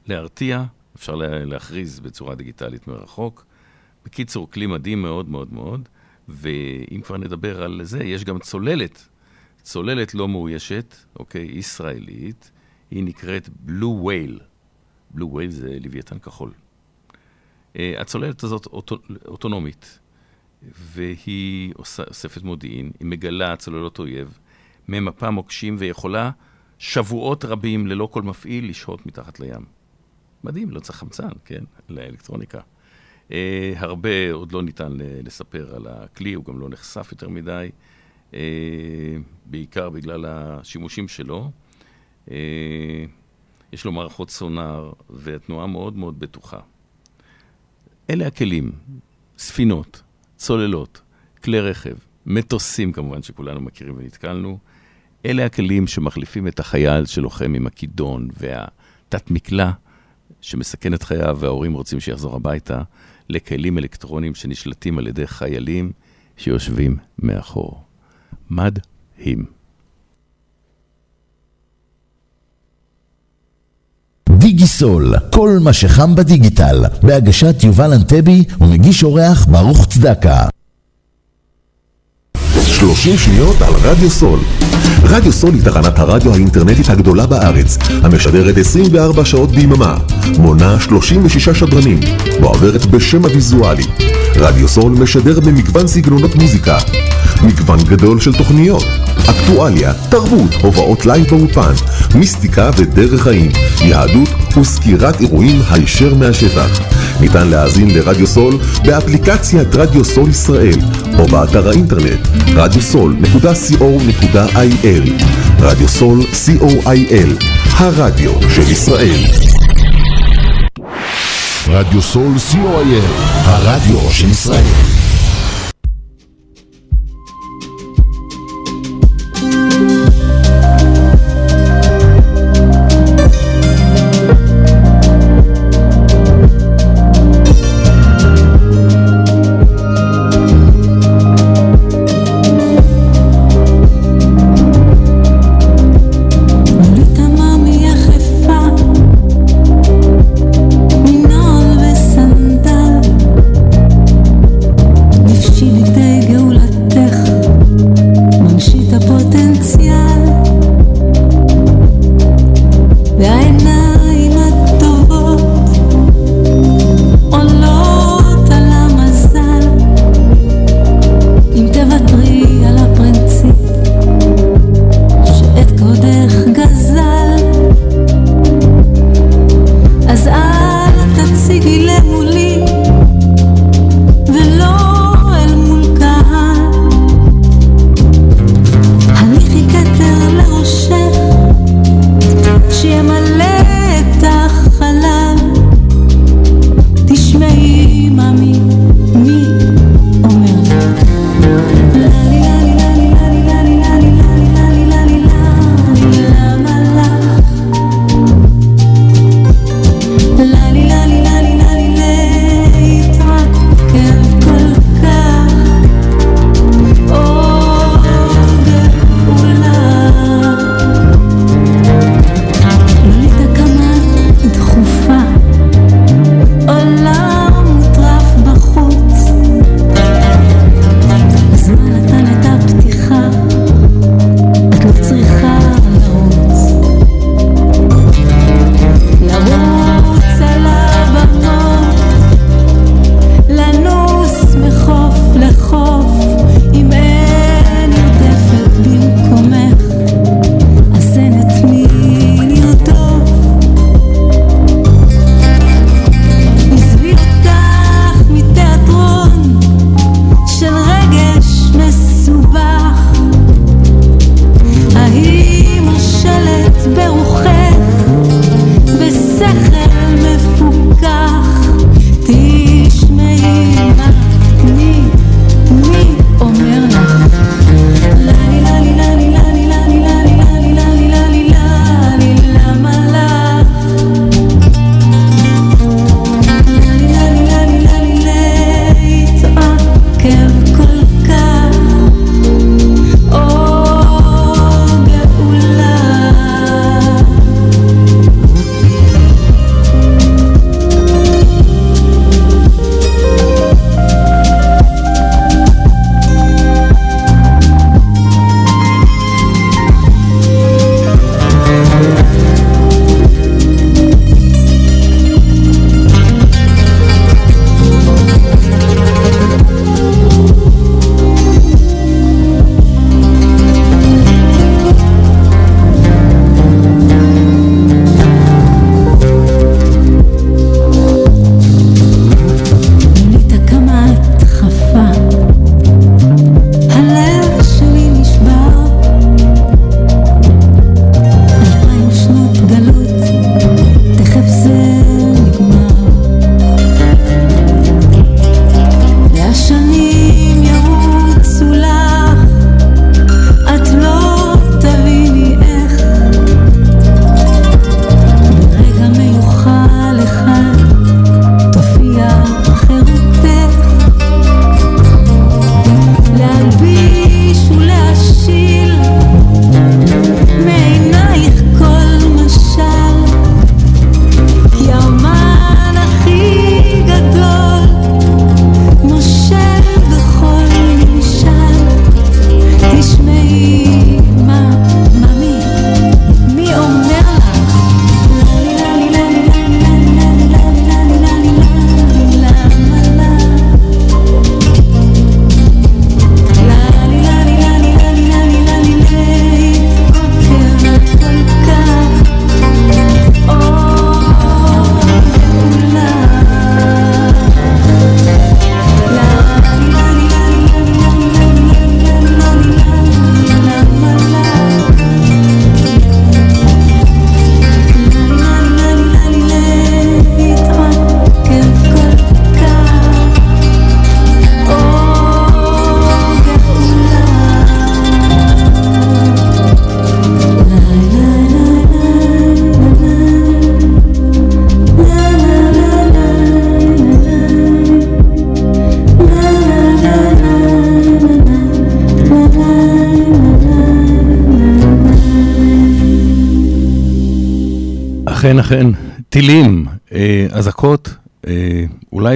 להרתיע, אפשר לה- להכריז בצורה דיגיטלית מרחוק. בקיצור, כלי מדהים מאוד מאוד מאוד, ואם כבר נדבר על זה, יש גם צוללת, צוללת לא מאוישת, אוקיי, ישראלית, היא נקראת בלו וייל. בלו וייל זה לוויתן כחול. Uh, הצוללת הזאת אוטו, אוטונומית, והיא אוספת מודיעין, היא מגלה צוללות אויב, ממפה מוקשים ויכולה שבועות רבים ללא כל מפעיל לשהות מתחת לים. מדהים, לא צריך חמצן, כן, לאלקטרוניקה. Uh, הרבה עוד לא ניתן לספר על הכלי, הוא גם לא נחשף יותר מדי, uh, בעיקר בגלל השימושים שלו. Uh, יש לו מערכות סונאר והתנועה מאוד מאוד בטוחה. אלה הכלים, ספינות, צוללות, כלי רכב, מטוסים כמובן שכולנו מכירים ונתקלנו. אלה הכלים שמחליפים את החייל שלוחם עם הכידון והתת מקלע שמסכן את חייו וההורים רוצים שיחזור הביתה, לכלים אלקטרוניים שנשלטים על ידי חיילים שיושבים מאחור. מדהים. דיגיסול, כל מה שחם בדיגיטל, בהגשת יובל אנטבי ומגיש אורח ברוך צדקה. 30 שניות על רדיו סול. רדיו סול היא תחנת הרדיו האינטרנטית הגדולה בארץ, המשדרת 24 שעות ביממה, מונה 36 שדרנים, מועברת בשם הוויזואלי. רדיו סול משדר במגוון סגנונות מוזיקה, מגוון גדול של תוכניות, אקטואליה, תרבות, הופעות לייב באולפן, מיסטיקה ודרך חיים, יהדות וסקירת אירועים הישר מהשטח. ניתן להאזין לרדיו סול באפליקציית רדיו סול ישראל או באתר האינטרנט radiosol.co.il רדיו סול co.il הרדיו של ישראל רדיו סול co.il, הרדיו של ישראל.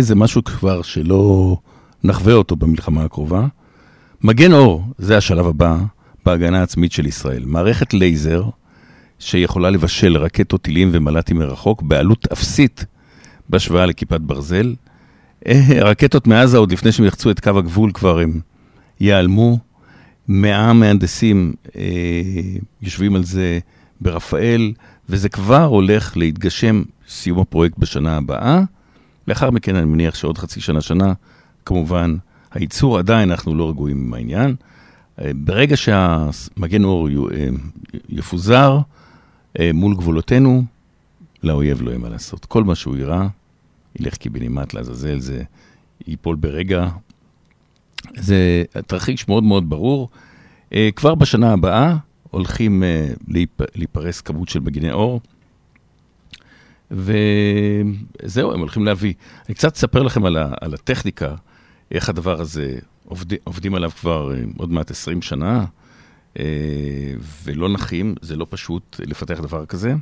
אולי זה משהו כבר שלא נחווה אותו במלחמה הקרובה. מגן אור, זה השלב הבא בהגנה העצמית של ישראל. מערכת לייזר שיכולה לבשל רקטות, טילים ומל"טים מרחוק בעלות אפסית בהשוואה לכיפת ברזל. אה, רקטות מעזה, עוד לפני שהם יחצו את קו הגבול, כבר הם ייעלמו. מאה מהנדסים אה, יושבים על זה ברפאל, וזה כבר הולך להתגשם סיום הפרויקט בשנה הבאה. לאחר מכן אני מניח שעוד חצי שנה, שנה, כמובן, הייצור עדיין, אנחנו לא רגועים עם העניין. אה, ברגע שהמגן אור אה, יפוזר אה, מול גבולותינו, לאויב לא יהיה מה לעשות. כל מה שהוא יירה, ילך קיבינימט לעזאזל, זה ייפול ברגע. זה תרחיש מאוד מאוד ברור. כבר בשנה הבאה הולכים להיפ- להיפרס כמות של מגיני אור, וזהו, הם הולכים להביא. אני קצת אספר לכם על, ה- על הטכניקה, איך הדבר הזה, עובד, עובדים עליו כבר אה, עוד מעט 20 שנה, אה, ולא נחים, זה לא פשוט לפתח דבר כזה.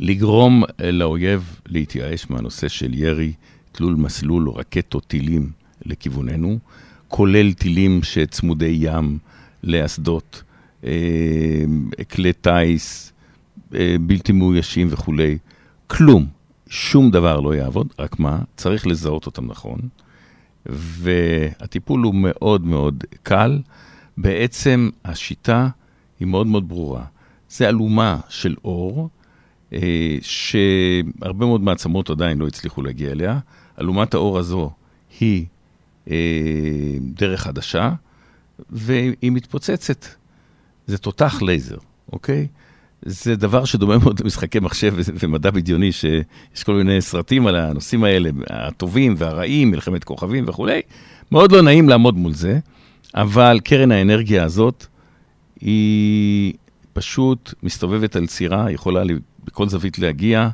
לגרום אה, לאויב להתייאש מהנושא של ירי, תלול מסלול או רקטות, טילים לכיווננו, כולל טילים שצמודי ים לאסדות, כלי טיס בלתי מאוישים וכולי. כלום, שום דבר לא יעבוד, רק מה, צריך לזהות אותם נכון, והטיפול הוא מאוד מאוד קל. בעצם השיטה היא מאוד מאוד ברורה. זה אלומה של אור, אה, שהרבה מאוד מעצמות עדיין לא הצליחו להגיע אליה. אלומת האור הזו היא אה, דרך חדשה, והיא מתפוצצת. זה תותח לייזר, אוקיי? זה דבר שדומה מאוד למשחקי מחשב ומדע בדיוני, שיש כל מיני סרטים על הנושאים האלה, הטובים והרעים, מלחמת כוכבים וכולי. מאוד לא נעים לעמוד מול זה, אבל קרן האנרגיה הזאת היא פשוט מסתובבת על צירה, יכולה בכל זווית להגיע,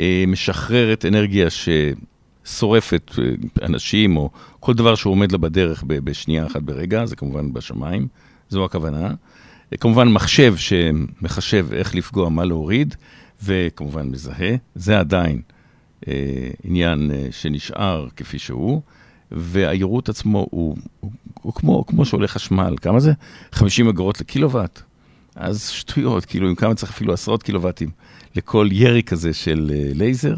אה, משחררת אנרגיה ששורפת אה, אנשים, או כל דבר שהוא עומד לה בדרך בשנייה אחת ברגע, זה כמובן בשמיים, זו הכוונה. כמובן מחשב שמחשב איך לפגוע, מה להוריד, וכמובן מזהה. זה עדיין אה, עניין אה, שנשאר כפי שהוא, והיירוט עצמו הוא, הוא, הוא כמו, כמו שעולה חשמל, כמה זה? 50 אגורות לקילוואט. אז שטויות, כאילו, עם כמה צריך אפילו עשרות קילוואטים לכל ירי כזה של אה, לייזר,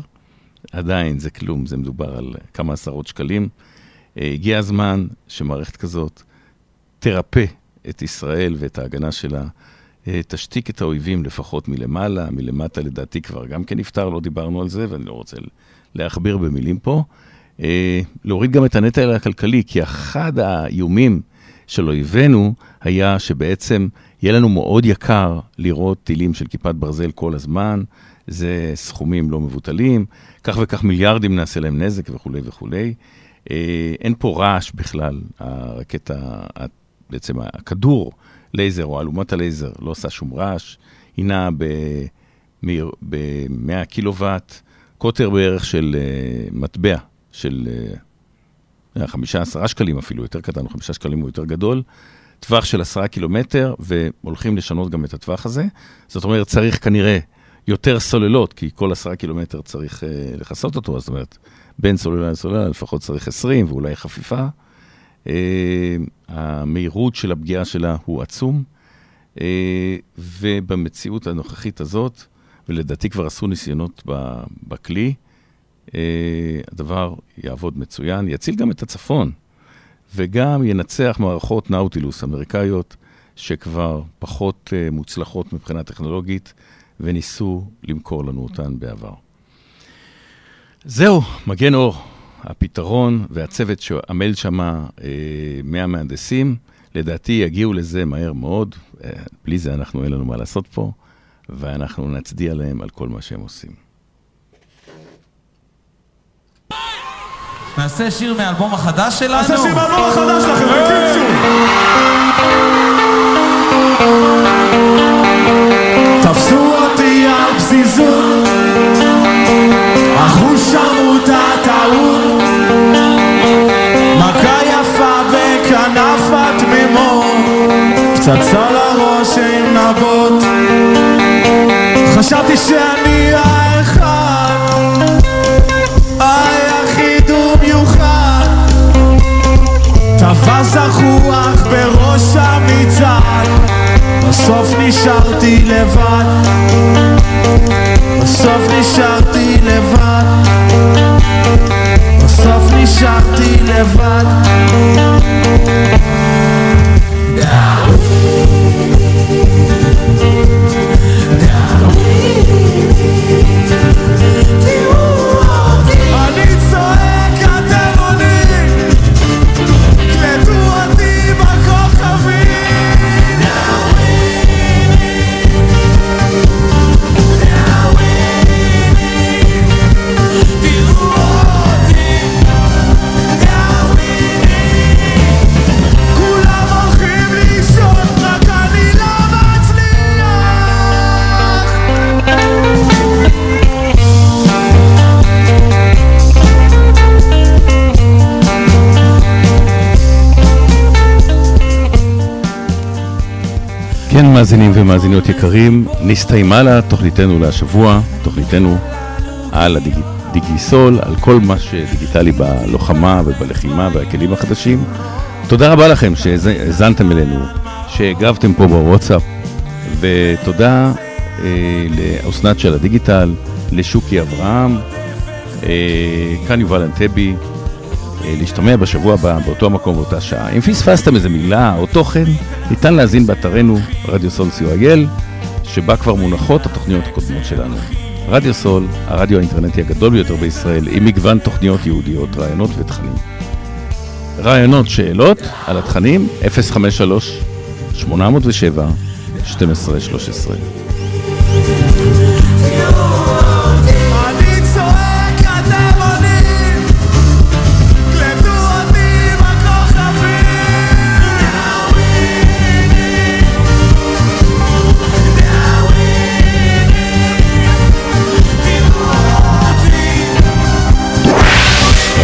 עדיין זה כלום, זה מדובר על כמה עשרות שקלים. אה, הגיע הזמן שמערכת כזאת תרפא את ישראל ואת ההגנה שלה, אה, תשתיק את האויבים לפחות מלמעלה, מלמטה לדעתי כבר גם כן נפתר, לא דיברנו על זה, ואני לא רוצה להכביר במילים פה. אה, להוריד גם את הנטל הכלכלי, כי אחד האיומים של אויבינו היה שבעצם יהיה לנו מאוד יקר לראות טילים של כיפת ברזל כל הזמן, זה סכומים לא מבוטלים, כך וכך מיליארדים נעשה להם נזק וכולי וכולי. אה, אין פה רעש בכלל, הרקטה, בעצם הכדור לייזר או אלומת הלייזר לא עושה שום רעש, היא נעה ב-100 קילוואט, קוטר בערך של אה, מטבע, של אה, חמישה, עשרה שקלים אפילו, יותר קטן, חמישה שקלים הוא יותר גדול, טווח של עשרה קילומטר, והולכים לשנות גם את הטווח הזה. זאת אומרת, צריך כנראה יותר סוללות, כי כל עשרה קילומטר צריך אה, לכסות אותו, זאת אומרת, בין סוללה לסוללה לפחות צריך 20 ואולי חפיפה. אה, המהירות של הפגיעה שלה הוא עצום, אה, ובמציאות הנוכחית הזאת, ולדעתי כבר עשו ניסיונות בכלי, אה, הדבר יעבוד מצוין, יציל גם את הצפון, וגם ינצח מערכות נאוטילוס אמריקאיות, שכבר פחות מוצלחות מבחינה טכנולוגית, וניסו למכור לנו אותן בעבר. זהו, מגן אור, הפתרון והצוות שעמל שם, אה, 100 מהנדסים, לדעתי יגיעו לזה מהר מאוד. אה, בלי זה אנחנו, אין לנו מה לעשות פה, ואנחנו נצדיע להם על כל מה שהם עושים. נעשה שיר מהאלבום החדש שלנו? נעשה שיר מהאלבום החדש שלכם, בקיצור. תפסו אותי על פזיזות, אחו שמעו את הטעות, מכה יפה בכנף התמימות, פצצה לראש עם נבות, חשבתי שאני האחד. היחיד ומיוחד. תפס החוח בראש המצעד. בסוף נשארתי לבד בסוף נשארתי לבד. בסוף נשארתי לבד כן, מאזינים ומאזינות יקרים, נסתיימה לה תוכניתנו להשבוע, תוכניתנו על הדיגיסול, על כל מה שדיגיטלי בלוחמה ובלחימה והכלים החדשים. תודה רבה לכם שהאזנתם אלינו, שהגבתם פה בוואטסאפ, ותודה אה, לאסנת של הדיגיטל, לשוקי אברהם, אה, כאן יובל אנטבי, אה, להשתמע בשבוע הבא באותו מקום באותה שעה. אם פספסתם איזה מילה או תוכן, ניתן להזין באתרנו רדיו סול co.il, שבה כבר מונחות התוכניות הקודמות שלנו. רדיו סול, הרדיו האינטרנטי הגדול ביותר בישראל, עם מגוון תוכניות יהודיות, רעיונות ותכנים. רעיונות, שאלות על התכנים, 053-807-1213. 12 13.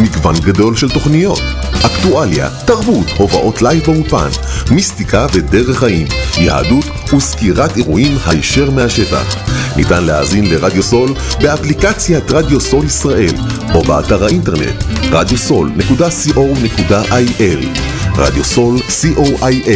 מגוון גדול של תוכניות, אקטואליה, תרבות, הופעות לייב באולפן, מיסטיקה ודרך חיים, יהדות וסקירת אירועים הישר מהשטח. ניתן להאזין לרדיו סול באפליקציית רדיו סול ישראל או באתר האינטרנט radiosol.co.il רדיו סול co.il